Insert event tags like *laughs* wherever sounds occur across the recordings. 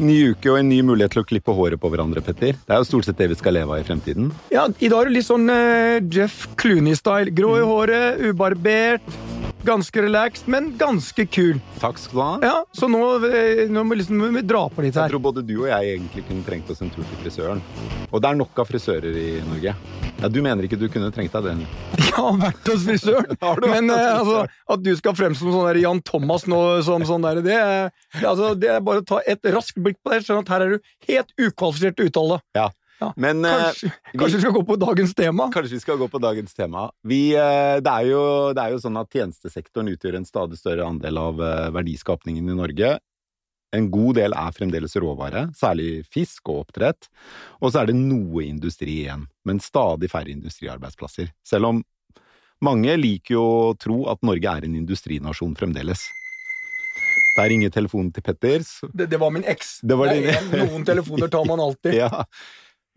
Ny uke og en ny mulighet til å klippe håret på hverandre, Petter. Det er jo stort sett det vi skal leve av i fremtiden. Ja, I dag er det litt sånn uh, Jeff Clooney-style. Grå i håret, ubarbert. Ganske relaxed, men ganske kul. Takk skal du ha. Ja, Så nå, eh, nå må, liksom, vi dra på litt her. Jeg tror både du og jeg egentlig kunne trengt oss en tur til frisøren. Og det er nok av frisører i Norge. Ja, Du mener ikke du kunne trengt deg det? *laughs* Jeg har vært hos frisøren, *laughs* men eh, altså, at du skal fremstå som sånn der Jan Thomas nå, som sånn der, det, er- altså, det er bare å ta et raskt blikk på det, sånn at her er du helt ukvalifisert uttale. Ja. Ja. Men eh, Kanskje, kanskje vi skal gå på dagens tema? Kanskje vi skal gå på dagens tema. Vi, eh, det, er jo, det er jo sånn at tjenestesektoren utgjør en stadig større andel av eh, verdiskapningen i Norge. En god del er fremdeles råvare, særlig fisk og oppdrett. Og så er det noe industri igjen, men stadig færre industriarbeidsplasser. Selv om mange liker jo å tro at Norge er en industrinasjon fremdeles. Der ringer telefonen til Petters. Det, det var min eks. Det var din- er en- Noen telefoner tar man alltid. *laughs* Ja.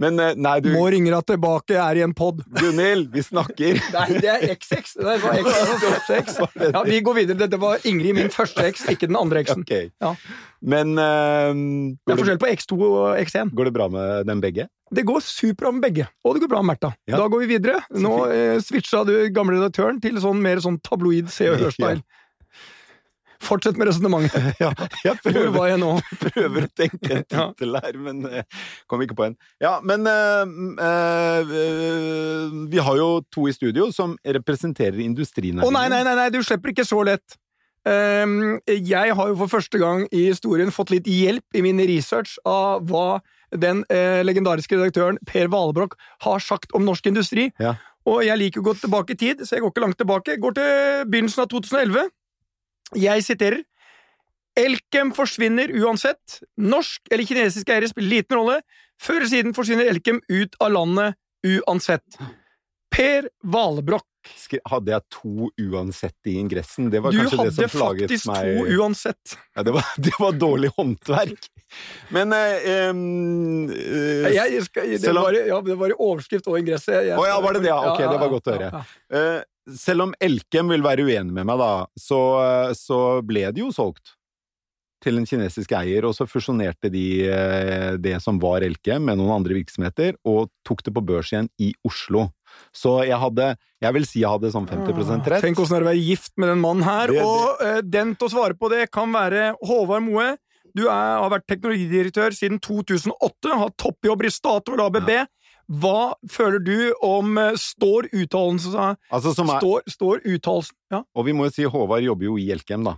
Men eh, nei, du Må ringer deg tilbake, er i en pod. Gunhild, vi snakker! *laughs* Nei, det er XX. Det var X, første X. *laughs* Ja, vi går videre. Dette var Ingrid, min første X, ikke den andre X-en. Okay. Ja. Men uh, Det er forskjell på X2 og X1. går det bra med dem begge? Det går superbra med begge, og det går bra med Märtha. Ja. Da går vi videre. Nå eh, switcha du gamle redaktøren til sånn mer sånn tabloid Se og Hør-style. *laughs* Fortsett med resonnementet. *laughs* Ja, jeg Hvor var jeg nå? *laughs* prøver å tenke en tittel her, men eh, kom ikke på en. Ja, men eh, eh, vi har jo to i studio som representerer Å oh, nei, nei, nei, nei, du slipper ikke så lett. Um, jeg har jo for første gang i historien fått litt hjelp i min research av hva den eh, legendariske redaktøren Per Valebrokk har sagt om norsk industri. Ja. Og jeg liker å gå tilbake i tid, så jeg går ikke langt tilbake. Går til begynnelsen av 2011. Jeg siterer. Elkem forsvinner uansett. Norsk eller kinesisk eier spiller liten rolle. Før eller siden forsvinner Elkem ut av landet uansett. Per Valebrokk. Hadde jeg to uansett i ingressen? Det var Du kanskje det hadde som plaget faktisk to uansett. Ja, det, var, *laughs* det var dårlig håndverk. Men eh, eh, Jeg, jeg jeg, det, var, ja, det var i overskrift og ingress. Å oh, ja, var det det? Ja, ok, det var godt å høre. ja. Eh, selv om Elkem vil være uenig med meg, da, så, så ble det jo solgt til en kinesisk eier, og så fusjonerte de eh, det som var Elkem med noen andre virksomheter, og tok det på børs igjen i Oslo. Så jeg hadde Jeg vil si jeg hadde sånn 50 rett. Tenk åssen det er å være gift med den mannen her. Det- det- Og eh, den til å svare på det kan være Håvard Moe. Du er, har vært teknologidirektør siden 2008, har toppjobb i Statoil ABB. Hva føler du om eh, Står uttalelsen Altså, som er, Står, står uttalelsen Ja. og vi må jo si Håvard jobber jo i Elkem, da.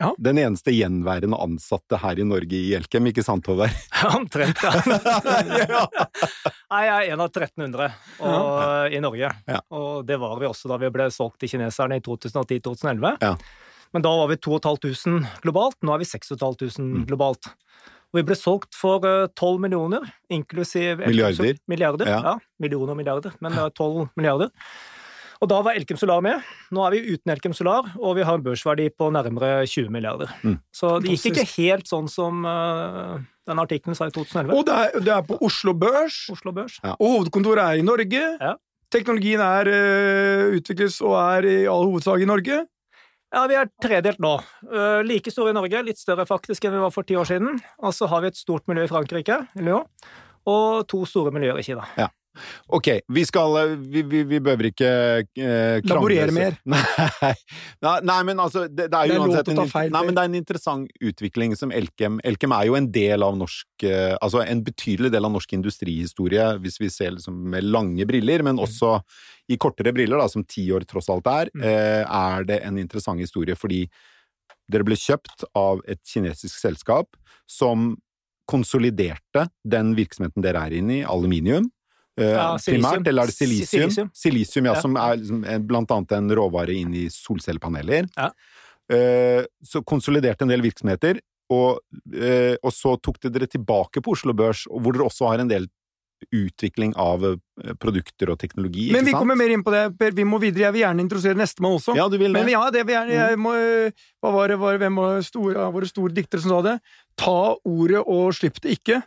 Ja. Den eneste gjenværende ansatte her i Norge i Elkem, ikke sant, Håvard? *laughs* Omtrent, *laughs* ja. Nei, jeg er en av 1300 og, i Norge. Ja. Og det var vi også da vi ble solgt til kineserne i 2010-2011. Ja. Men da var vi 2500 globalt, nå er vi 6500 Mm. globalt. Og vi ble solgt for tolv 12 millioner, inklusiv Milliarder. Milliarder, Ja. ja. Millioner og milliarder, men det er 12 milliarder. Og da var Elkem Solar med. Nå er vi uten Elkem Solar, og vi har en børsverdi på nærmere 20 milliarder. Mm. Så det gikk ikke helt sånn som uh, den artikkelen sa i 2011. Og det er, det er på Oslo Børs, Oslo Børs. og hovedkontoret er i Norge. Ja. Teknologien er uh, utvikles og er i all hovedsak i Norge. Ja, vi er tredelt nå. Eh, like store i Norge, litt større faktisk enn vi var for ti år siden. Og så har vi et stort miljø i Frankrike, Lyon, og to store miljøer i Kina. Ok, vi skal eh, Vi, vi, vi behøver ikke eh, Laborere mer. *laughs* Nei, nei, men altså Det, det er jo uansett en, feil, nei, men det er en interessant utvikling som Elkem Elkem er jo en del av norsk eh, Altså en betydelig del av norsk industrihistorie, hvis vi ser liksom med lange briller, men også i kortere briller, da, som ti år tross alt er, Mm. eh, er det en interessant historie fordi dere ble kjøpt av et kinesisk selskap som konsoliderte den virksomheten dere er inne i, aluminium. Eh, Ja, primært, eller er det silisium? Silisium. Silisium, ja, Ja. som er liksom, blant annet en råvare inn i solcellepaneler. Ja. Eh, så konsoliderte en del virksomheter, og, eh, og så tok det dere tilbake på Oslo Børs, hvor dere også har en del utvikling av produkter og teknologi, Men vi sant? kommer mer inn på det, Per. Vi må videre. Jeg vil gjerne introdusere nestemann også. Ja, du vil det? Men ja, det vil gjerne, jeg må, hva var det, var, hvem var store, av våre store diktere som sa det? Ta ordet og slipp det ikke.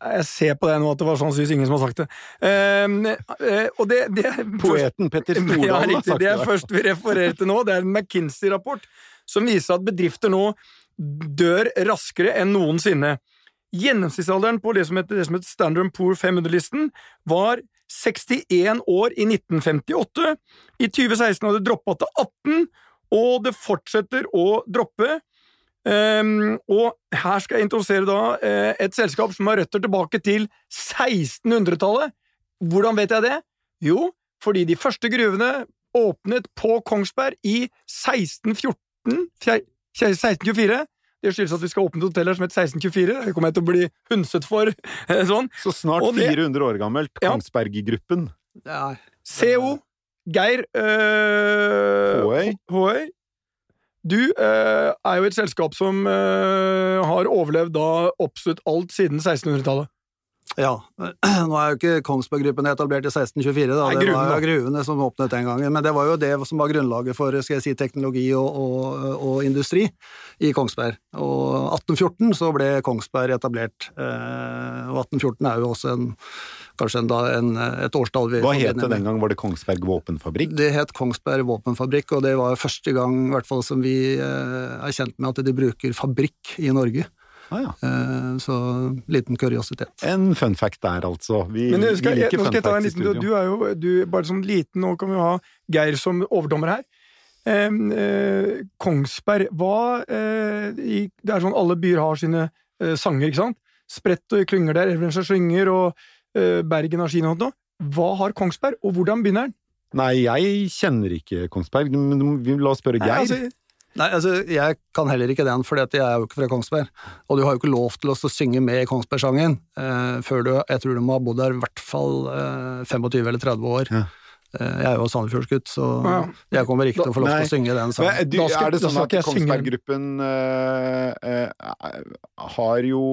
Jeg ser på deg nå at det var sannsynligvis ingen som har sagt det. Eh, og det, det Poeten Petter Stordalen ja, har sagt Det det. er først vi refererer til nå. Det er en McKinsey-rapport som viser at bedrifter nå dør raskere enn noensinne. Gjennomsnittsalderen på det som heter, det som heter Standard Poor 500-listen, var 61 år i 1958. I 2016 hadde det droppa til 18, og det fortsetter å droppe. Um, og her skal jeg introdusere da uh, et selskap som har røtter tilbake til 1600-tallet. Hvordan vet jeg det? Jo, fordi de første gruvene åpnet på Kongsberg i 1614 1624. Det skyldes at vi skal åpne et hotell her som heter 1624. Det kommer jeg til å bli hundset for. *laughs* sånn. Så snart det, 400 år gammelt. Kongsberg-gruppen. Ja. CO. Geir øh, Håøy. Du eh, er jo et selskap som eh, har overlevd da absolutt alt siden 1600-tallet. Ja. *clears throat* Nå er jo ikke Kongsberg Gruppen etablert i 1624, da. Nei, det var var gruvene som åpnet den gangen. Men det var jo det som var grunnlaget for skal jeg si, teknologi og, og, og industri i Kongsberg. Og 1814 så ble Kongsberg etablert. Eh, og 1814 er jo også en kanskje en, en, et årstall vi Hva het det den gang? Var det Kongsberg våpenfabrikk? Det het Kongsberg våpenfabrikk, og det var første gang i hvert fall som vi eh, er kjent med at de bruker fabrikk i Norge. Ah, ja. Eh, så liten kuriositet. En fun fact der, altså. Vi, Men skal, vi liker fun facts i studio. Du er jo du, bare sånn liten, nå kan vi ha Geir som overdommer her. Eh, eh, Kongsberg hva eh, Det er sånn alle byer har sine eh, sanger, ikke sant? Spredt og klynger der, Evenskjær synger, og eh, Bergen har sine nå. Hva har Kongsberg, og hvordan begynner den? Nei, jeg kjenner ikke Kongsberg, men la oss spørre Geir. Nei, altså, Nei, altså, jeg kan heller ikke den, for jeg er jo ikke fra Kongsberg. Og du har jo ikke lov til å synge med i Kongsbergsangen eh, før du Jeg tror du må ha bodd der i hvert fall eh, 25 eller 30 år. Ja. Eh, jeg er jo Sandefjordsgutt, så ja. jeg kommer ikke til å få lov til å synge den sangen. Men, du, er det sånn at Kongsberg-gruppen uh, har jo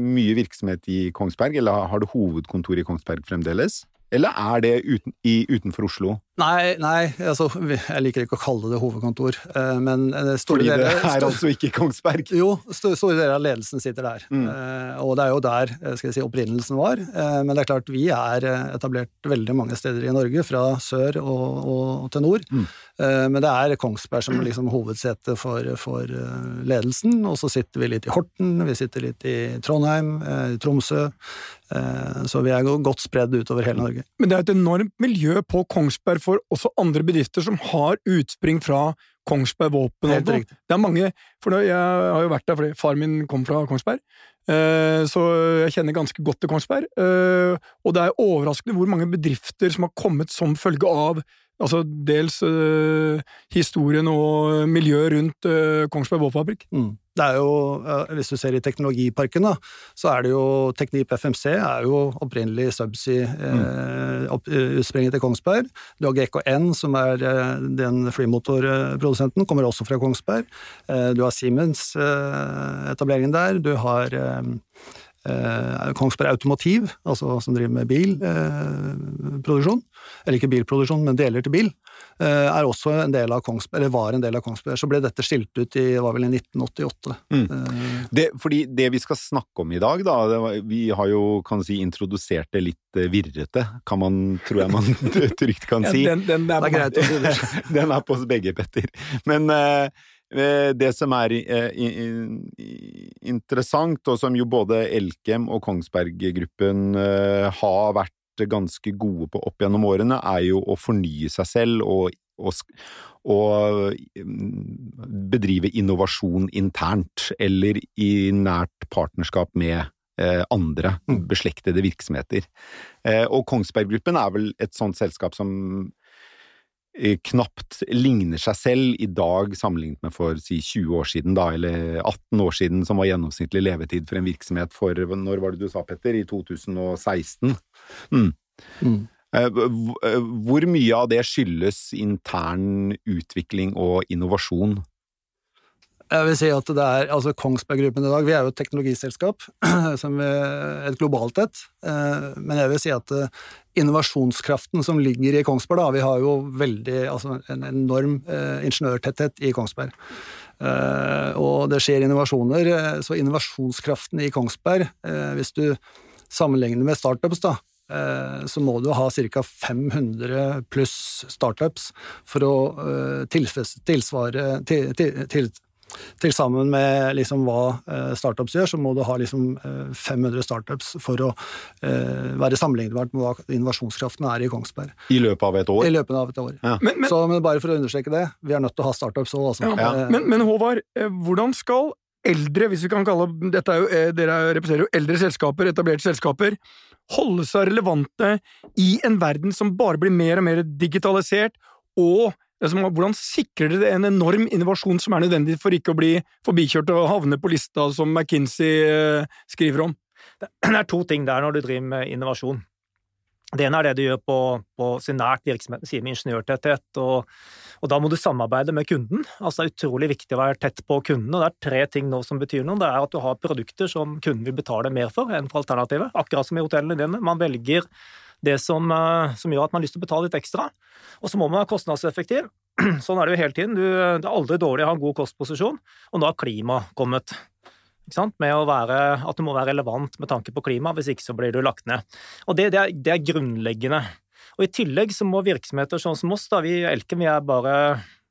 mye virksomhet i Kongsberg, eller har det hovedkontor i Kongsberg fremdeles? Eller er det uten, i, utenfor Oslo? Nei, nei altså, jeg liker ikke å kalle det hovedkontor, eh, men eh, store Fordi det er altså ikke Kongsberg? Jo, store deler av ledelsen sitter der. Mm. Eh, og det er jo der skal jeg si, opprinnelsen var. Men det er klart, vi er etablert veldig mange steder i Norge, fra sør og, og til nord. Mm. Men det er Kongsberg som liksom hovedsete for, for, ledelsen, og så sitter vi litt i Horten, vi sitter litt i Trondheim, Tromsø. Så vi er godt spredd utover hele Norge. Men det er et enormt miljø på Kongsberg for også andre bedrifter som har utspring fra Kongsberg Våpen. Helt riktig. Det er mange, for jeg har jo vært der fordi far min kom fra Kongsberg, eh, så jeg kjenner ganske godt til Kongsberg. Eh, og det er overraskende hvor mange bedrifter som har kommet som følge av Altså dels øh, historien og miljøet rundt øh, Kongsberg våpenfabrikk. Mm. Det er jo, Hvis du ser i Teknologiparken, da, så er det jo Teknip FMC er jo opprinnelig Subsea mm. eh, utspringet til Kongsberg. Du har GKN, som er den flymotorprodusenten, kommer også fra Kongsberg. Eh, du har Siemens eh, etableringen der. Du har eh, Kongsberg Automotiv, altså som driver med bilproduksjon, eh, eller ikke bilproduksjon, men deler til bil, eh, er også en del av Kongsberg, eller var en del av Kongsberg. Så ble dette stilt ut i var vel i 1988. Mm. Eh, det, fordi det vi skal snakke om i dag, da, var, vi har jo kan si, introdusert det litt eh, virrete, kan man, tror jeg man *laughs* *laughs* trygt kan si. Ja, den, den, er, er greit å si *laughs* den er på oss begge, Petter. Men det som er eh, interessant, og som jo både Elkem og Kongsberg-gruppen eh, har vært ganske gode på opp gjennom årene, er jo å fornye seg selv og, og, og mm, bedrive innovasjon internt, eller i nært partnerskap med andre mm. beslektede virksomheter. Og Kongsberg Gruppen er vel et sånt selskap som Eh, knapt ligner seg selv i dag sammenlignet med for si 20 år siden, da, eller 18 år siden, som var gjennomsnittlig levetid for en virksomhet for Når var det du sa, Petter? I 2016? Mm. Mm. Eh, eh, hvor mye av det skyldes intern utvikling og innovasjon? Jeg vil si at det er, altså Kongsberg Gruppen i dag, vi er jo et teknologiselskap, *clears throat* som et globalt et, eh, men jeg vil si at eh, innovasjonskraften som ligger i Kongsberg, da, vi har jo veldig, altså en enorm eh, ingeniørtetthet i Kongsberg. Og det skjer innovasjoner, så innovasjonskraften i Kongsberg, hvis du sammenligner med startups, da, så må du ha ca. 500 pluss startups for å tilsvare til, til, til, til sammen med liksom hva eh, startups gjør, så må du ha liksom eh, 500 startups for å eh, være sammenlignbart med hva innovasjonskraften er i Kongsberg I løpet av et år. i løpet av et år. Ja. Men, men, Så men bare for å understreke det, vi er nødt til å ha startups òg, altså. Ja, Ja. men, men Håvard, eh, hvordan skal eldre, hvis vi kan kalle dette er jo, eh, Dere representerer jo eldre selskaper, etablerte selskaper, holde seg relevante i en verden som bare blir mer og mer digitalisert, og hvordan sikrer dere en enorm innovasjon som er nødvendig for ikke å bli forbikjørt og havne på lista som McKinsey eh, skriver om? Det *clears throat* er to ting der når du driver med innovasjon. Det ene er det du gjør på, på nært virksomhet, sier med ingeniørtetthet, og, og da må du samarbeide med kunden. Altså Det er utrolig viktig å være tett på kunden, og det er tre ting nå som betyr noe. Det er at du har produkter som kunden vil betale mer for enn for alternativet, akkurat som i hotellene dine. Man velger det som, eh, som gjør at man har lyst til å betale litt ekstra. Og så må man være kostnadseffektiv. *clears throat* Sånn er det jo hele tiden. Du, det er aldri dårlig å ha en god kostposisjon, og nå har klima kommet. Med å være, at du må være relevant med tanke på klima, hvis ikke så blir du lagt ned. Og det, det, er, det er grunnleggende. Og I tillegg så må virksomheter sånn som oss, da vi i Elkem vi er bare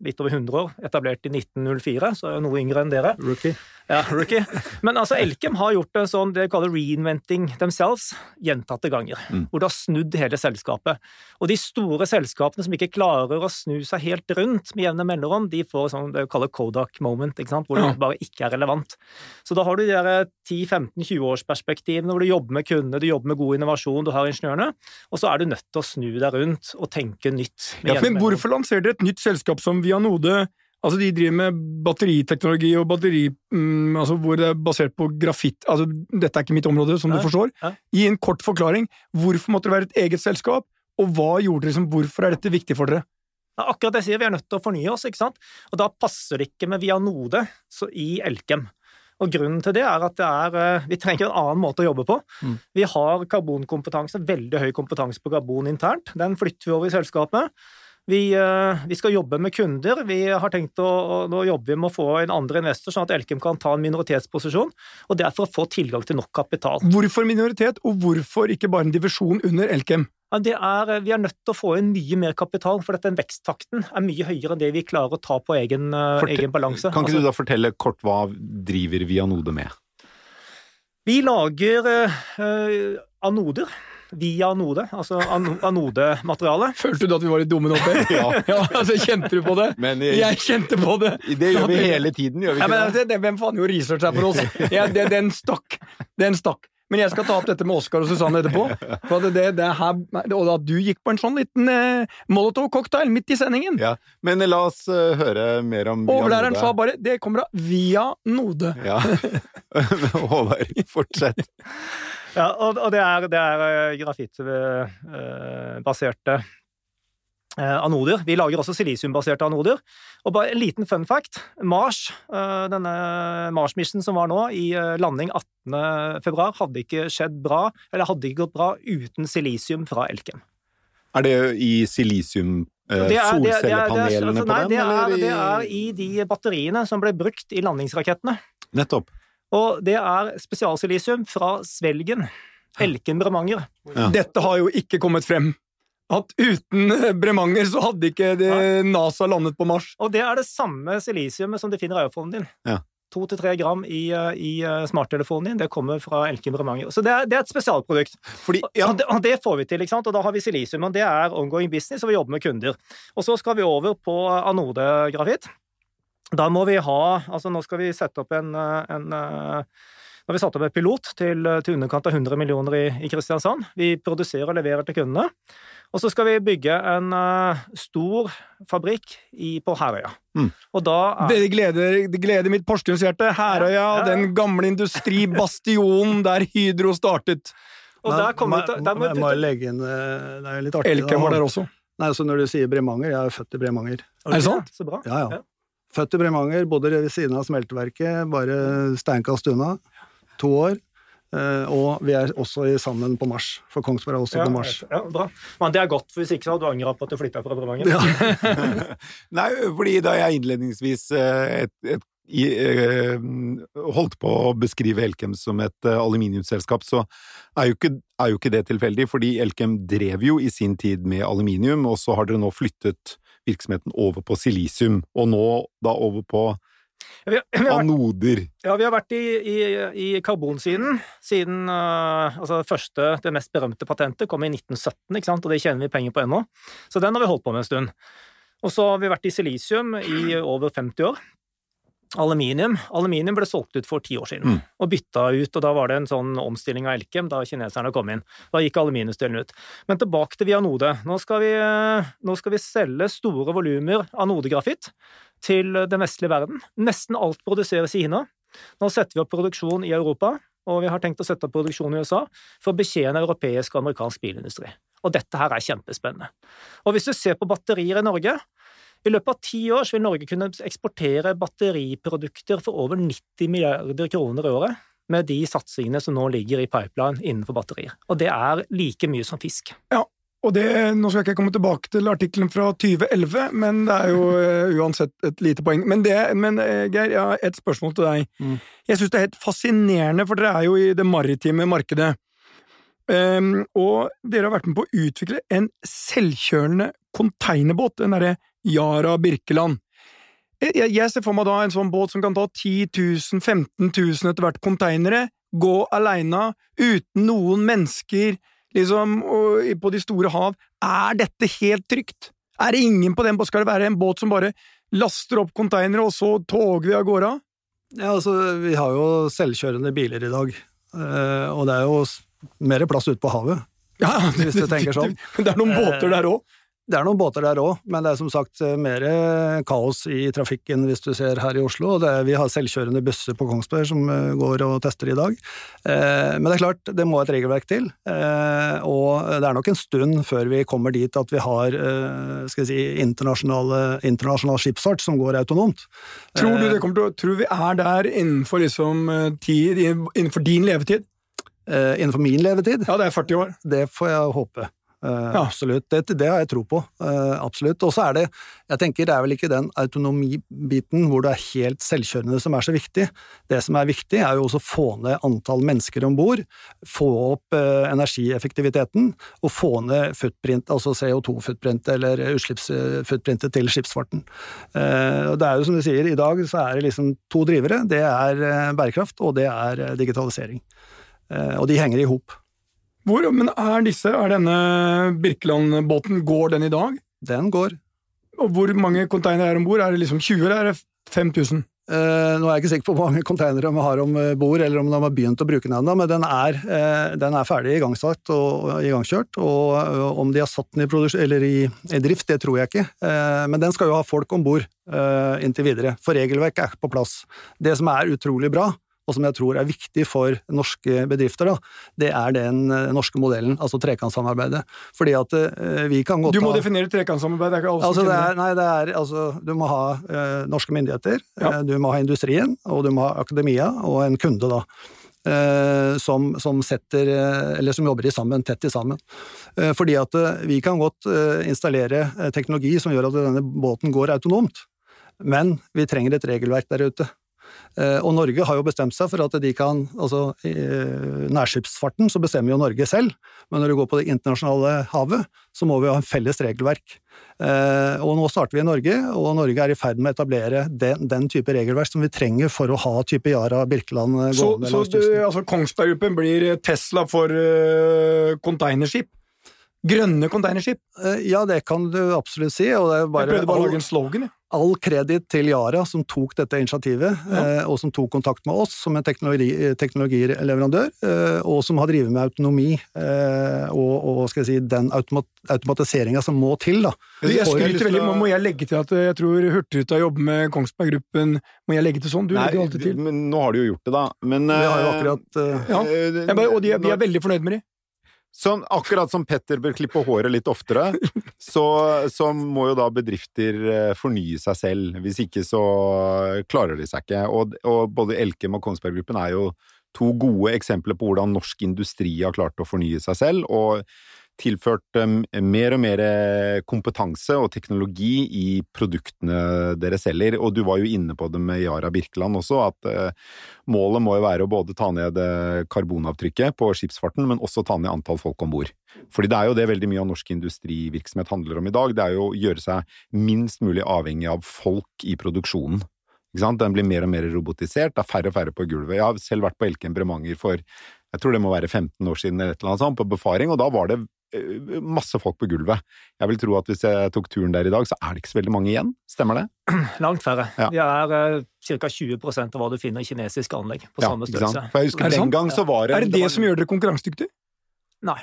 litt over 100 år, etablert i 1904, så er jeg noe yngre enn dere. Rookie. Ja, *laughs* rookie. Men altså, Elkem har gjort en sånn det de kaller reinventing themselves gjentatte ganger. Mm. Hvor det har snudd hele selskapet. Og de store selskapene som ikke klarer å snu seg helt rundt med jevne mellomrom, de får sånn det vi kaller Kodak moment, ikke sant? hvor det bare ikke er relevant. Så da har du de 10-15-20-årsperspektivene hvor du jobber med kundene, du jobber med god innovasjon, du har ingeniørene, og så er du nødt til å snu deg rundt og tenke nytt. med Ja, men hvorfor lanserer dere et nytt selskap som Vianode? Altså, de driver med batteriteknologi og batteri um, altså hvor det er basert på grafitt Altså, dette er ikke mitt område, som Nei, du forstår. Gi en kort forklaring. Hvorfor måtte det være et eget selskap, og hva gjorde dere som Hvorfor er dette viktig for dere? Det er akkurat det jeg sier, vi er nødt til å fornye oss, ikke sant? Og da passer det ikke med Vianode så i Elkem. Og grunnen til det er at det er, eh, vi trenger en annen måte å jobbe på. Mm. Vi har karbonkompetanse, veldig høy kompetanse på karbon internt. Den flytter vi over i selskapet. Vi, eh, vi skal jobbe med kunder. Vi har tenkt å, å- Nå jobber vi med å få en andre investor, sånn at Elkem kan ta en minoritetsposisjon. Og det er for å få tilgang til nok kapital. Hvorfor minoritet, og hvorfor ikke bare en divisjon under Elkem? Det er, vi er nødt til å få inn mye mer kapital, for at den veksttakten er mye høyere enn det vi klarer å ta på egen, Forte egen balanse. Kan ikke Altså, du da fortelle kort hva driver Vianode med? Vi lager øh, anoder via anode, altså an anodemateriale. Følte du at vi var litt dumme nå, Per? Ja. *laughs* ja, altså, kjente du på det? Men eh, Jeg kjente på det! det gjør vi hele tiden, gjør vi Ja, men ikke det? altså, det, Hvem faen gjorde research her for oss? *laughs* Ja, det, den stakk. Den stakk. Men jeg skal ta opp dette med Oskar og Susanne etterpå. For at det, det er her, og at du gikk på en sånn liten eh, Molotov-cocktail midt i sendingen. Ja. Men la oss uh, høre mer om Via Overlæreren Vianode. sa bare 'det kommer av via Node'. Ja. *laughs* Håvard, fortsett. Ja, og, og det er, det er grafittbaserte eh, anoder. Vi lager også silisiumbaserte anoder. Og bare en liten fun fact. Mars, eh, denne Mars-mission som var nå, i eh, landing 18. februar, hadde ikke skjedd bra, eller hadde ikke gått bra uten silisium fra Elkem. Er det i silisium eh, Det er- det det det solcellepanelene altså, på nei, den? det er, det er i de batteriene som ble brukt i landingsrakettene. Nettopp. Og det er spesialsilisium fra Svelgen. Elkem Bremanger. Ja. Dette har jo ikke kommet frem. At uten eh, Bremanger så hadde ikke det NASA landet på Mars. Og det er det samme silisiumet som de finner i iPhonen din. Ja. To til tre gram i, eh, i eh, smarttelefonen din. Det kommer fra Elkin Bremanger. Så det er, det er et spesialprodukt. Fordi, ja, Og, det, og det får vi til, ikke sant? og da har vi silisium. Og det er ongoing business, og vi jobber med kunder. Og så skal vi over på anodegrafitt. Da må vi ha Altså, nå skal vi sette opp en, eh, en eh, har vi satt opp et pilot til, til underkant av 100 millioner i, i Kristiansand. Vi produserer og leverer til kundene. Og så skal vi bygge en uh, stor fabrikk i, på Herøya. Mm. Og da er, Det gleder, det gleder mitt Porsgrunns-hjerte. Herøya, Ja, ja, ja. den gamle industribastionen der Hydro startet. og der kommer til der må jeg må legge inn eh, Det er litt artig. Elkem var der også. Nei, så Når du sier Bremanger, jeg er født i Bremanger. Er det sant? Så bra. Ja, ja. Ja. Født i Bremanger, bodde ved siden av smelteverket, bare steinkast unna. To år. Uh, og vi er også sammen på Mars, for Kongsberg er også Ja, på Mars. ja, bra. Men det er godt, for hvis ikke så hadde du angra på at du flytta fra Bremanger. Ja. *laughs* Nei, fordi da jeg innledningsvis et, et, et i, eh, holdt på å beskrive Elkem som et eh, aluminiumsselskap, så er jo, ikke, er jo ikke det tilfeldig, fordi Elkem drev jo i sin tid med aluminium, og så har dere nå flyttet virksomheten over på silisium, og nå da over på Ja, *clears throat* anoder. ja, vi har vært i, i, i karbonsiden siden uh, altså det første, det mest berømte patentet kom i 1917, ikke sant? og det tjener vi penger på ennå. Så den har vi holdt på med en stund. Og så har vi vært i silisium i over 50 år. Aluminium Aluminium ble solgt ut for ti år siden, Mm. og bytta ut, og da var det en sånn omstilling av Elkem da kineserne kom inn. Da gikk aluminiumsdelen ut. Men tilbake til Vianode. Nå skal vi, nå skal vi selge store volumer anodegrafitt til den vestlige verden. Nesten alt produseres i Kina. Nå setter vi opp produksjon i Europa, og vi har tenkt å sette opp produksjon i USA for å betjene europeisk og amerikansk bilindustri. Og dette her er kjempespennende. Og hvis du ser på batterier i Norge, i løpet av ti år så vil Norge kunne eksportere batteriprodukter for over 90 milliarder kroner i året, med de satsingene som nå ligger i pipeline innenfor batterier. Og det er like mye som fisk. Ja, Og det, Nå skal jeg ikke komme tilbake til artikkelen fra 2011, men det er jo eh, uansett et lite poeng. Men, det, men eh, Geir, jeg har et spørsmål til deg. Mm. Jeg syns det er helt fascinerende, for dere er jo i det maritime markedet. Um, og dere har vært med på å utvikle en selvkjølende containerbåt, den derre Yara Birkeland. Jeg, ser for meg da en sånn båt som kan ta 10 000, 15 000 etter hvert konteinere, gå aleine, uten noen mennesker, liksom, på de store hav. Er dette helt trygt? Er det ingen på den båten? Skal det være en båt som bare laster opp konteinere, og så toger vi av gårde? Ja, altså, vi har jo selvkjørende biler i dag, eh, og det er jo mer plass ute på havet. Ja, *laughs* Hvis du tenker sånn. Det, det er noen Eh, båter der òg. Det er noen båter der òg, men det er som sagt eh, mer kaos i trafikken hvis du ser her i Oslo. er, vi har selvkjørende busser på Kongsberg som eh, går og tester i dag. Eh, Men det er klart, det må et regelverk til. eh, Og det er nok en stund før vi kommer dit at vi har eh, skal jeg si, internasjonal skipsfart som går autonomt. Tror du Eh, det kommer til å Tror vi er der innenfor liksom tid, innenfor din levetid? eh, Innenfor min levetid? Ja, det er 40 år. Det får jeg håpe. Eh, Ja. Absolutt. Det, det har jeg tro på. Eh, absolutt. Og så er det Jeg tenker det er vel ikke den autonomibiten hvor det er helt selvkjørende som er så viktig. Det som er viktig, er jo også å få ned antall mennesker om bord, få opp eh, energieffektiviteten og få ned footprint, altså CO2-footprintet eller utslippsfootprintet til skipsfarten. Og det er jo som du sier, i dag så er det liksom to drivere. Det er bærekraft, og det er digitalisering. Og de henger i hop. Hvor, men er disse, er denne Birkeland-båten, går den i dag? Den går. Og hvor mange containere er om bord? Er det liksom 20, eller er det 5000? Uh, nå er jeg ikke sikker på hvor mange containere de har om bord, eller om de har begynt å bruke den ennå, men den er, uh, den er ferdig igangsatt og og igangkjørt. Og uh, om de har satt den i, eller i, i drift, det tror jeg ikke. Eh, men den skal jo ha folk om bord eh, inntil videre, for regelverket er på plass. Det som er utrolig bra, og som jeg tror er viktig for norske bedrifter, da, det er den eh, norske modellen, altså trekantsamarbeidet. Fordi at eh, vi kan godt Du må ha definere trekantsamarbeid. Det er ikke alle som Altså, det kjenner det. nei, det er, altså, du må ha eh, norske myndigheter, Ja. du må ha industrien, og du må ha akademia og en kunde, da. som, som setter Eller som jobber i sammen, tett i sammen. Fordi at vi kan godt installere teknologi som gjør at denne båten går autonomt, men vi trenger et regelverk der ute. Eh, Og Norge har jo bestemt seg for at de kan altså I eh, nærskipsfarten så bestemmer jo Norge selv, men når det går på det internasjonale havet, så må vi ha en felles regelverk. Eh, Og nå starter vi i Norge, og Norge er i ferd med å etablere den, den type regelverk som vi trenger for å ha type Yara Birkeland Så, gående så langs kysten. altså, Kongsberg Gruppen blir Tesla for uh, containerskip? Grønne containerskip? Ja, det kan du absolutt si, og det er Jeg bare, prøvde bare å lage en slogan, jeg. All kreditt til Yara som tok dette initiativet, Ja. eh, og som tok kontakt med oss som en teknologi, teknologileverandør, eh, og som har drevet med autonomi eh, og, og skal jeg si, den automat, automatiseringa som må til. da. Jeg skryter veldig, Må jeg legge til at jeg tror Hurtigruta jobber med Kongsberg Gruppen? Må jeg legge til sånn? Du Nei, legger alltid til. men nå har de jo gjort det, da. Men, Vi har jo eh, akkurat uh, Ja, eh, bare, og de, vi er veldig fornøyd med de. Sånn, akkurat som Petter bør klippe håret litt oftere, så, så må jo da bedrifter eh, fornye seg selv. Hvis ikke så klarer de seg ikke. Og, og både Elkem og Kongsberg Gruppen er jo to gode eksempler på hvordan norsk industri har klart å fornye seg selv. Og tilført um, mer og mer eh, kompetanse og teknologi i produktene dere selger, og du var jo inne på det med Yara Birkeland også, at uh, målet må jo være å både ta ned karbonavtrykket på skipsfarten, men også ta ned antall folk om bord. Fordi det er jo det veldig mye av norsk industrivirksomhet handler om i dag, det er jo å gjøre seg minst mulig avhengig av folk i produksjonen. Den blir mer og mer robotisert, det er færre og færre på gulvet. Jeg har selv vært på Elkem Bremanger for jeg tror det må være 15 år siden eller et eller annet sånt, på befaring, og da var det eh, masse folk på gulvet. Jeg vil tro at hvis jeg tok turen der i dag, så er det ikke så veldig mange igjen. Stemmer det? *clears throat* Langt færre. Ja. Det er uh, ca. 20% av hva du finner i kinesiske anlegg på ja, samme størrelse. For jeg husker den gang så var det Er det det, det var... som gjør dere konkurransedyktige? Nei.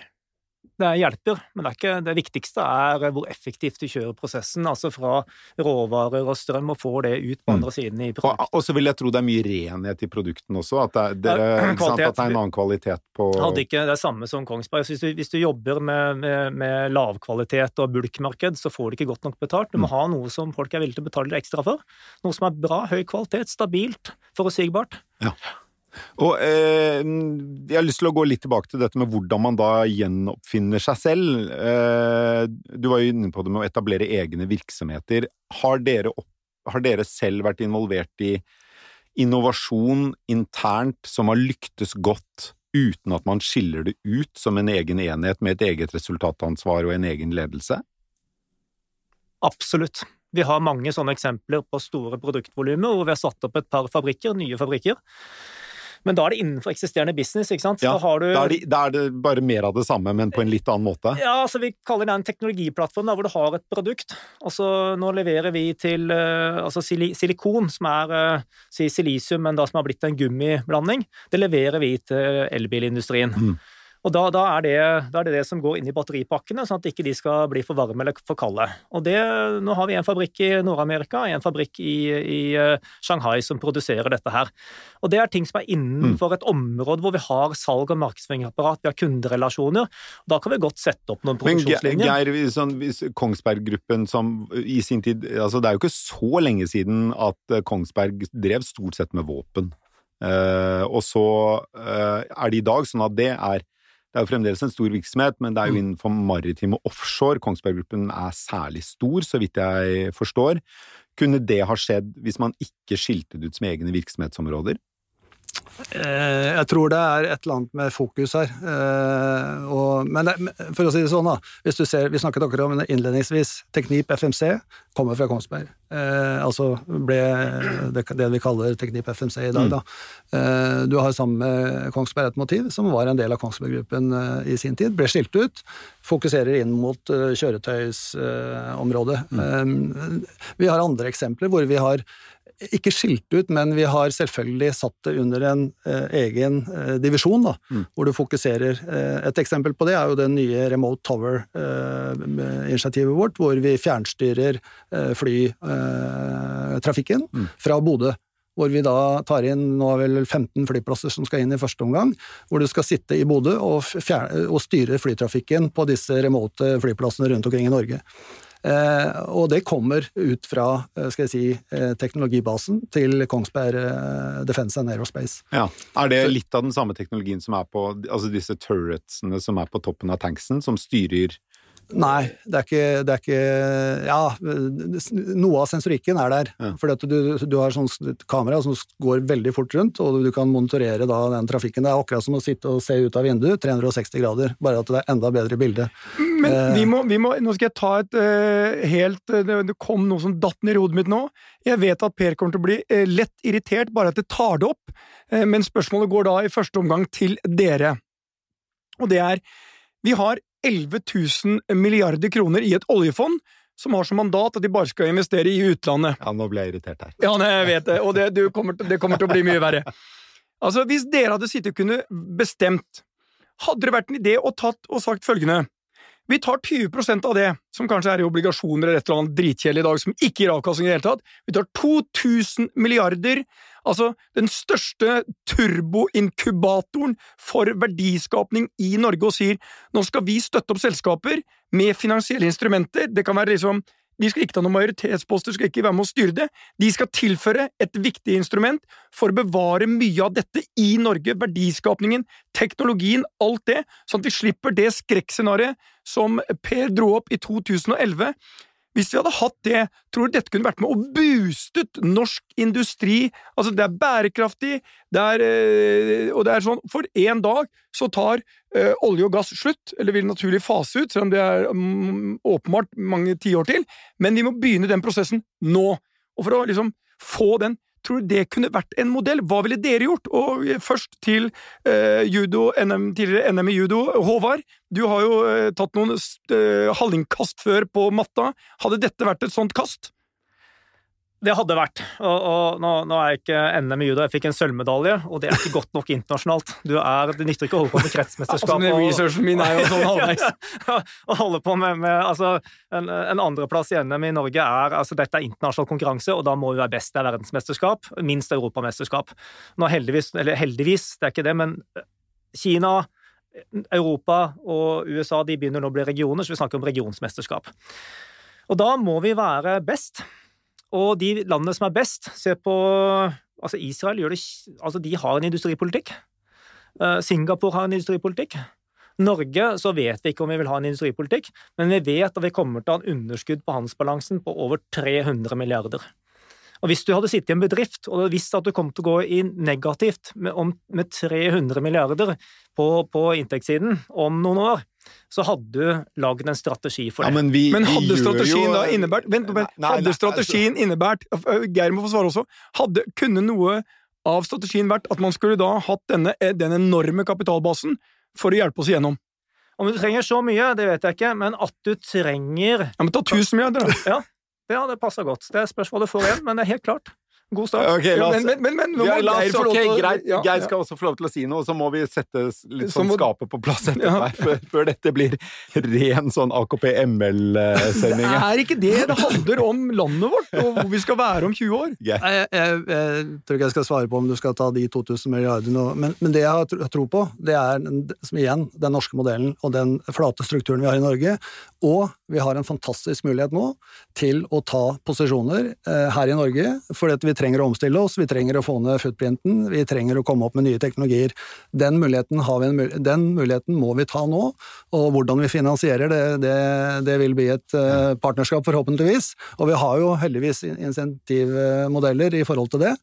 Det hjelper, men det, ikke, det, viktigste er hvor effektivt du kjører prosessen. Altså fra råvarer og strøm, og får det ut på mm. andre siden i produktet. Og, så vil jeg tro det er mye renhet i produktene også, at det, dere, ja, sant, at det er en annen kvalitet på Hadde ikke det samme som Kongsberg. Hvis du, hvis du jobber med, med, med lavkvalitet og bulkmarked, så får du ikke godt nok betalt. Du må mm. ha noe som folk er villige til å betale ekstra for. Noe som er bra, høy kvalitet, stabilt, forutsigbart. Ja. Og eh, Jeg har lyst til å gå litt tilbake til dette med hvordan man da gjenoppfinner seg selv. Eh, du var jo inne på det med å etablere egne virksomheter. Har dere, opp, har dere selv vært involvert i innovasjon internt som har lyktes godt uten at man skiller det ut som en egen enhet med et eget resultatansvar og en egen ledelse? Absolutt. Vi har mange sånne eksempler på store produktvolumer hvor vi har satt opp et par fabrikker, nye fabrikker, men da er det innenfor eksisterende business, ikke sant? Ja, da, du... da, er det, da, er det, bare mer av det samme, men på en litt annen måte? Ja, altså vi kaller det en teknologiplattform da, hvor du har et produkt. Altså nå leverer vi til uh, altså silikon, som er uh, si silisium, men da som har blitt en gummiblanding. Det leverer vi til elbilindustrien. Mm. Og da, da, er det, da, er det, det som går inn i batteripakkene, sånn at ikke de skal bli for varme eller for kalde. Og det, Nå har vi en fabrikk i Nord-Amerika og en fabrikk i, i, eh, Shanghai som produserer dette her. Og Det er ting som er innenfor mm. et område hvor vi har salg- og markedsføringsapparat, vi har kunderelasjoner. Da kan vi godt sette opp noen produksjonslinjer. Men Geir, sånn, Kongsberg-gruppen som i sin tid altså Det er jo ikke så lenge siden at Kongsberg drev stort sett med våpen. Uh, og så uh, er det i dag sånn at det er det er jo fremdeles en stor virksomhet, men det er jo mm. innenfor maritim og offshore. Kongsberg Gruppen er særlig stor, så vidt jeg forstår. Kunne det ha skjedd hvis man ikke skilte det ut som egne virksomhetsområder? Eh, jeg tror det er et eller annet med fokus her. Eh, og, men for å si det sånn, da. Hvis du ser, vi snakket akkurat om innledningsvis. Teknip FMC kommer fra Kongsberg. Eh, altså ble det, det, vi kaller Teknip FMC i dag, mm. da. du har sammen med Kongsberg et motiv, som var en del av Kongsberg-gruppen i sin tid. Ble skilt ut. Fokuserer inn mot kjøretøysområdet. Mm. vi har andre eksempler hvor vi har ikke skilt ut, men vi har selvfølgelig satt det under en eh, egen eh, divisjon, da, mm. hvor du fokuserer. Eh, et eksempel på det er jo det nye Remote Tower-initiativet vårt, hvor vi fjernstyrer flytrafikken mm. fra Bodø. Hvor vi da tar inn nå er vel 15 flyplasser som skal inn i første omgang, hvor du skal sitte i Bodø og, og styre flytrafikken på disse remote flyplassene rundt omkring i Norge. Eh, og det kommer ut fra eh, skal jeg si, eh, teknologibasen til Kongsberg Defence and Aerospace. Ja. Er det litt av den samme teknologien som er på altså disse turretsene som er på toppen av tanksen, som styrer Nei, det er, ikke, det er ikke, Ja, noe av sensorikken er der. Ja. For du, du, har et kamera som går veldig fort rundt, og du kan monitorere da den trafikken. Det er akkurat som å sitte og se ut av vinduet, 360 grader, bare at det er enda bedre bilde. Men eh. vi må, vi må, Nå skal jeg ta et uh, helt uh, Det kom noe som datt ned i hodet mitt nå. Jeg vet at Per kommer til å bli uh, lett irritert bare at det tar det opp, men spørsmålet går da i første omgang til dere. Og det er Vi har 11 000 milliarder kroner i et oljefond som har som mandat at de bare skal investere i utlandet. Ja, nå ble jeg irritert her. Ja, jeg vet det, og det, det, kommer, det kommer til å bli mye verre. Altså, Hvis dere hadde sittet og kunne bestemt, hadde det vært en idé å tatt og sagt følgende vi tar 20% av det, som kanskje er i obligasjoner eller et eller annet dritkjedelig i dag, som ikke gir avkastning i det hele tatt. Vi tar 2000 milliarder, altså den største turboinkubatoren for verdiskapning i Norge, og sier nå skal vi støtte opp selskaper med finansielle instrumenter. Det kan være liksom De skal ikke ta noen majoritetsposter, skal ikke være med å styre det. De skal tilføre et viktig instrument for å bevare mye av dette i Norge. Verdiskapningen, teknologien, alt det. Sånn at vi slipper det skrekkscenarioet som Per dro opp i 2011 hvis vi hadde hatt det, tror du dette kunne vært med og boostet norsk industri? Altså, det er bærekraftig, det er, øh, og det er sånn For en dag så tar øh, olje og gass slutt, eller vil naturlig fase ut, selv om det er mm, åpenbart mange tiår til, men vi må begynne den prosessen nå. Og for å liksom få den Tror du det kunne vært en modell? Hva ville dere gjort? Og først til eh, judo, NM, tidligere NM i judo. Håvard, du har jo eh, tatt noen eh, hallingkast før på matta. Hadde dette vært et sånt kast? Det hadde vært. Og, og nå, nå, er jeg ikke NM i judo, jeg fikk en sølvmedalje, og det er ikke godt nok internasjonalt. Du er, Det nytter ikke å holde på med kretsmesterskap. Altså, researchen min er jo sånn halvveis. *laughs* Å holde på med, med altså, En, en andreplass i NM i Norge er altså Dette er internasjonal konkurranse, og da må vi være best. Det er verdensmesterskap, minst europamesterskap. Nå heldigvis, eller heldigvis, det er ikke det, men Kina Europa og USA de begynner nå å bli regioner, så vi snakker om regionsmesterskap. Og da må vi være best. Og de landene som er best, se på Altså, Israel gjør det Altså, de har en industripolitikk. Uh, Singapore har en industripolitikk. Norge så vet vi ikke om vi vil ha en industripolitikk, men vi vet at vi kommer til å ha en underskudd på handelsbalansen på over 300 milliarder. Og Hvis du hadde sittet i en bedrift og visst at du kom til å gå inn negativt med, om, med 300 milliarder på, på, inntektssiden om noen år, så hadde du lagd en strategi for det. Ja, men, vi, men, hadde strategien jo... da innebært Vent, vent. Nei, hadde nei, strategien altså... innebært Geir må få svare også. Hadde, kunne noe av strategien vært at man skulle da hatt denne, eh, den enorme kapitalbasen for å hjelpe oss igjennom? Om du trenger så mye, det vet jeg ikke, men at du trenger Ja, men ta tusen milliarder, da! Ja, ja, det passer godt. Det er spørsmålet for igjen, men det er helt klart. God start. Okay, oss, men, men, men, nå må ja, Geir få lov til Greit, ja, Geir skal også få lov til å si noe, og så må vi sette litt sånn skapet på plass etter ja. før, før, dette blir ren sånn AKP-ML-sending. Det er ikke det det handler om landet vårt, og hvor vi skal være om 20 år. Yeah. Jeg, jeg, jeg, tror ikke jeg skal svare på om du skal ta de 2000 milliardene, men, men, det jeg har tro på, det er som igjen den norske modellen og den flate strukturen vi har i Norge, og vi har en fantastisk mulighet nå til å ta posisjoner eh, her i Norge, fordi vi trenger å omstille oss, vi trenger å få ned footprinten, vi trenger å komme opp med nye teknologier. Den muligheten, vi, den muligheten må vi ta nå, og hvordan vi finansierer det, det, det vil bli et eh, partnerskap, forhåpentligvis. Og vi har jo heldigvis insentivmodeller i forhold til det.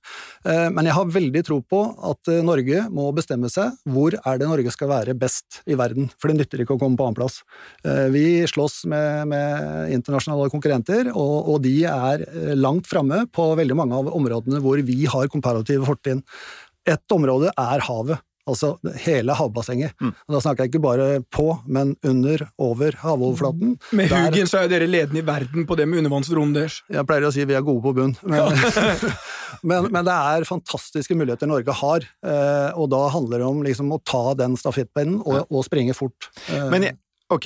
Eh, men jeg har veldig tro på at eh, Norge må bestemme seg hvor er det Norge skal være best i verden, for det nytter ikke å komme på annenplass. Vi slåss med, med internasjonale konkurrenter, og, og, de er langt framme på veldig mange av områdene hvor vi har komparative fortrinn. Et område er havet. Altså hele havbassenget. Mm. Og da snakker jeg ikke bare på, men under, over havoverflaten. Med Hugin så er dere ledende i verden på det med undervannsdronen deres. Jeg pleier å si vi er gode på bunn. Men, *laughs* men, men, det er fantastiske muligheter Norge har, eh, og da handler det om liksom å ta den stafettpinnen og, og, springe fort. Eh, men jeg, Ok.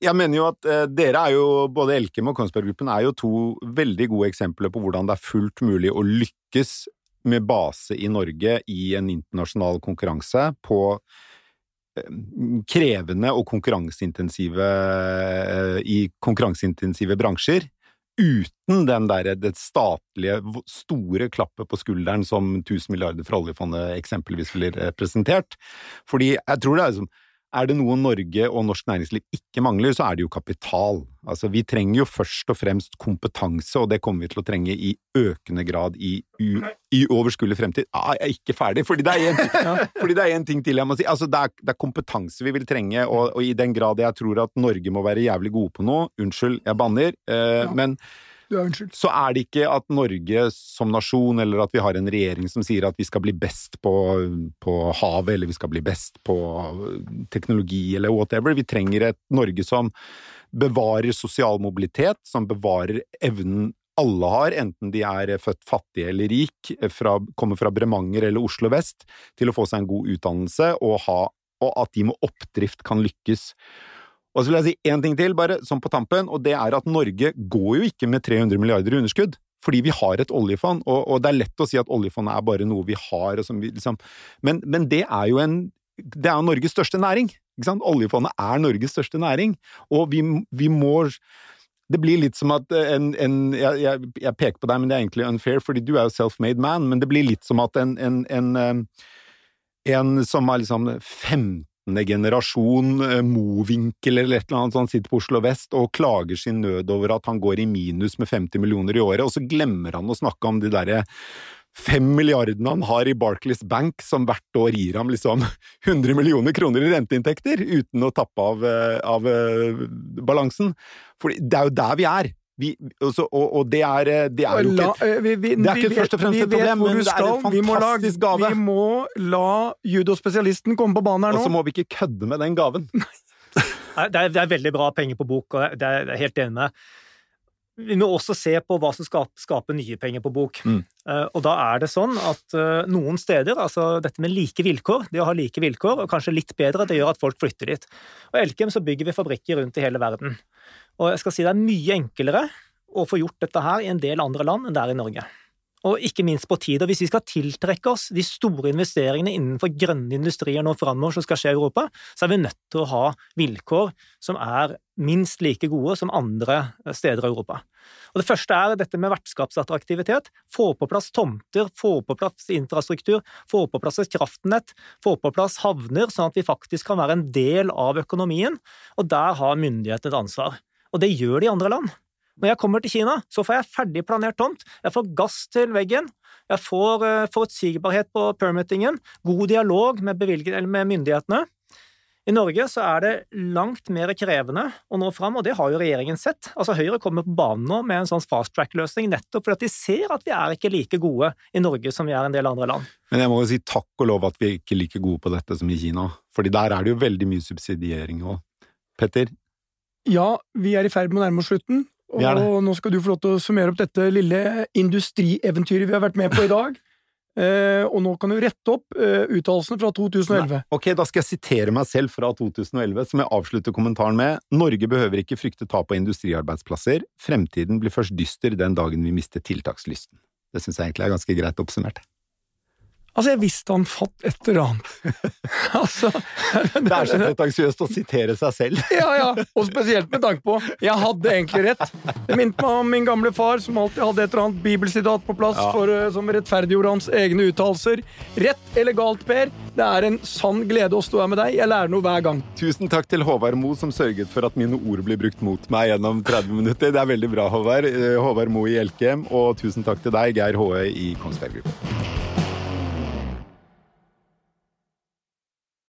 Eh, jeg mener jo at eh, dere er jo, både Elkem og Kongsberg Gruppen er jo to veldig gode eksempler på hvordan det er fullt mulig å lykkes med base i Norge i en internasjonal konkurranse på eh, krevende og konkurranseintensive i konkurranseintensive bransjer. Uten den der, det statlige, store klappet på skulderen som 1000 milliarder fra oljefondet eksempelvis blir representert. Fordi jeg tror det er liksom er det noe Norge og norsk næringsliv ikke mangler, så er det jo kapital. Altså, vi trenger jo først og fremst kompetanse, og det kommer vi til å trenge i økende grad i, i overskuelig fremtid. Ah, jeg er ikke ferdig, *laughs* fordi det er en ting til jeg må si. Altså, det er, det er kompetanse vi vil trenge, og, og, i den grad jeg tror at Norge må være jævlig gode på noe Unnskyld, jeg banner, eh, ja. men ja, så er det ikke at Norge som nasjon, eller at vi har en regjering som sier at vi skal bli best på, på havet, eller vi skal bli best på teknologi, eller whatever. Vi trenger et Norge som bevarer sosial mobilitet, som bevarer evnen alle har, enten de er født fattige eller rik, fra, kommer fra Bremanger eller Oslo vest, til å få seg en god utdannelse, og, ha, og at de med oppdrift kan lykkes. Og så vil jeg si én ting til, bare, som på tampen, og det er at Norge går jo ikke med 300 milliarder i underskudd. Fordi vi har et oljefond, og, og, det er lett å si at oljefondet er bare noe vi har, vi, liksom. men, men, det er jo en Det er Norges største næring. Oljefondet er Norges største næring, og vi, vi må det blir litt som at en, en jeg, jeg, jeg, peker på deg, men det er egentlig unfair, fordi du er jo self-made man, men det blir litt som at en, en, en, eh, en som er liksom 15. generasjon eh, Mowinckel eller et eller annet sånt, sitter på Oslo vest og klager sin nød over at han går i minus med 50 millioner i året, og så glemmer han å snakke om de derre fem milliardene han har i Barclays Bank, som hvert år gir ham liksom *laughs* 100 millioner kroner i renteinntekter, uten å tappe av, eh, av uh, balansen. For det er jo der vi er. Vi, også, og, og, det er, eh, det er jo ikke vi, vi, Det er ikke først og fremst et problem, men det er en fantastisk gave. Vi må la judospesialisten komme på banen her nå. Og så må vi ikke kødde med den gaven. *laughs* det, er, det er veldig bra penger på bok, og det er jeg helt enig med vi må også se på hva som skaper, skaper nye penger på bok. Mm. Uh, og da er det sånn at uh, noen steder, altså dette med like vilkår, det å ha like vilkår, og kanskje litt bedre, det gjør at folk flytter dit. Og i Elkem så bygger vi fabrikker rundt i hele verden. Og jeg skal si det er mye enklere å få gjort dette her i en del andre land enn det er i Norge og ikke minst på tid. Og hvis vi skal tiltrekke oss de store investeringene innenfor grønne industrier nå framover som skal skje i Europa, så er vi nødt til å ha vilkår som er minst like gode som andre steder i Europa. Og Det første er dette med vertskapsattraktivitet. Få på plass tomter, få på plass infrastruktur, få på plass et kraftnett, få på plass havner, sånn at vi faktisk kan være en del av økonomien. Og der har myndighetene et ansvar. Og det gjør de andre land. Når jeg kommer til Kina, så får jeg ferdig planert tomt, jeg får gass til veggen, jeg får uh, forutsigbarhet på permittingen, god dialog med, med, myndighetene. I Norge så er det langt mer krevende å nå fram, og det har jo regjeringen sett. Altså Høyre kommer på banen nå med en sånn fast track-løsning nettopp fordi de ser at vi er ikke like gode i Norge som vi er i en del andre land. Men jeg må jo si takk og lov at vi er ikke er like gode på dette som i Kina, fordi der er det jo veldig mye subsidiering òg. Petter? Ja, vi er i ferd med å nærme oss slutten, og nå skal du få lov til å summere opp dette lille industrieventyret vi har vært med på i dag. Eh, og nå kan du rette opp eh, uttalelsene fra 2011. Nei. Ok, Da skal jeg sitere meg selv fra 2011, som jeg avslutter kommentaren med. Norge behøver ikke frykte tap av industriarbeidsplasser. Fremtiden blir først dyster den dagen vi mister tiltakslysten. Det syns jeg egentlig er ganske greit oppsummert. Altså, jeg visste han fatt et eller annet. *laughs* altså, det er så pretensiøst å sitere seg selv. *laughs* ja, ja, og spesielt med tanke på Jeg hadde egentlig rett. Det minte meg om min gamle far, som alltid hadde et eller annet bibelsitat på plass ja. for, eh, som rettferdiggjorde hans egne uttalelser. Rett eller galt, Per, det er en sann glede å stå her med deg. Jeg lærer noe hver gang. Tusen takk til Håvard Mo, som sørget for at mine ord blir brukt mot meg gjennom 30 minutter. Det er veldig bra, Håvard. Eh, Håvard Mo i Elkem, og tusen takk til deg, Geir Håe i Kongsberg Gruppen.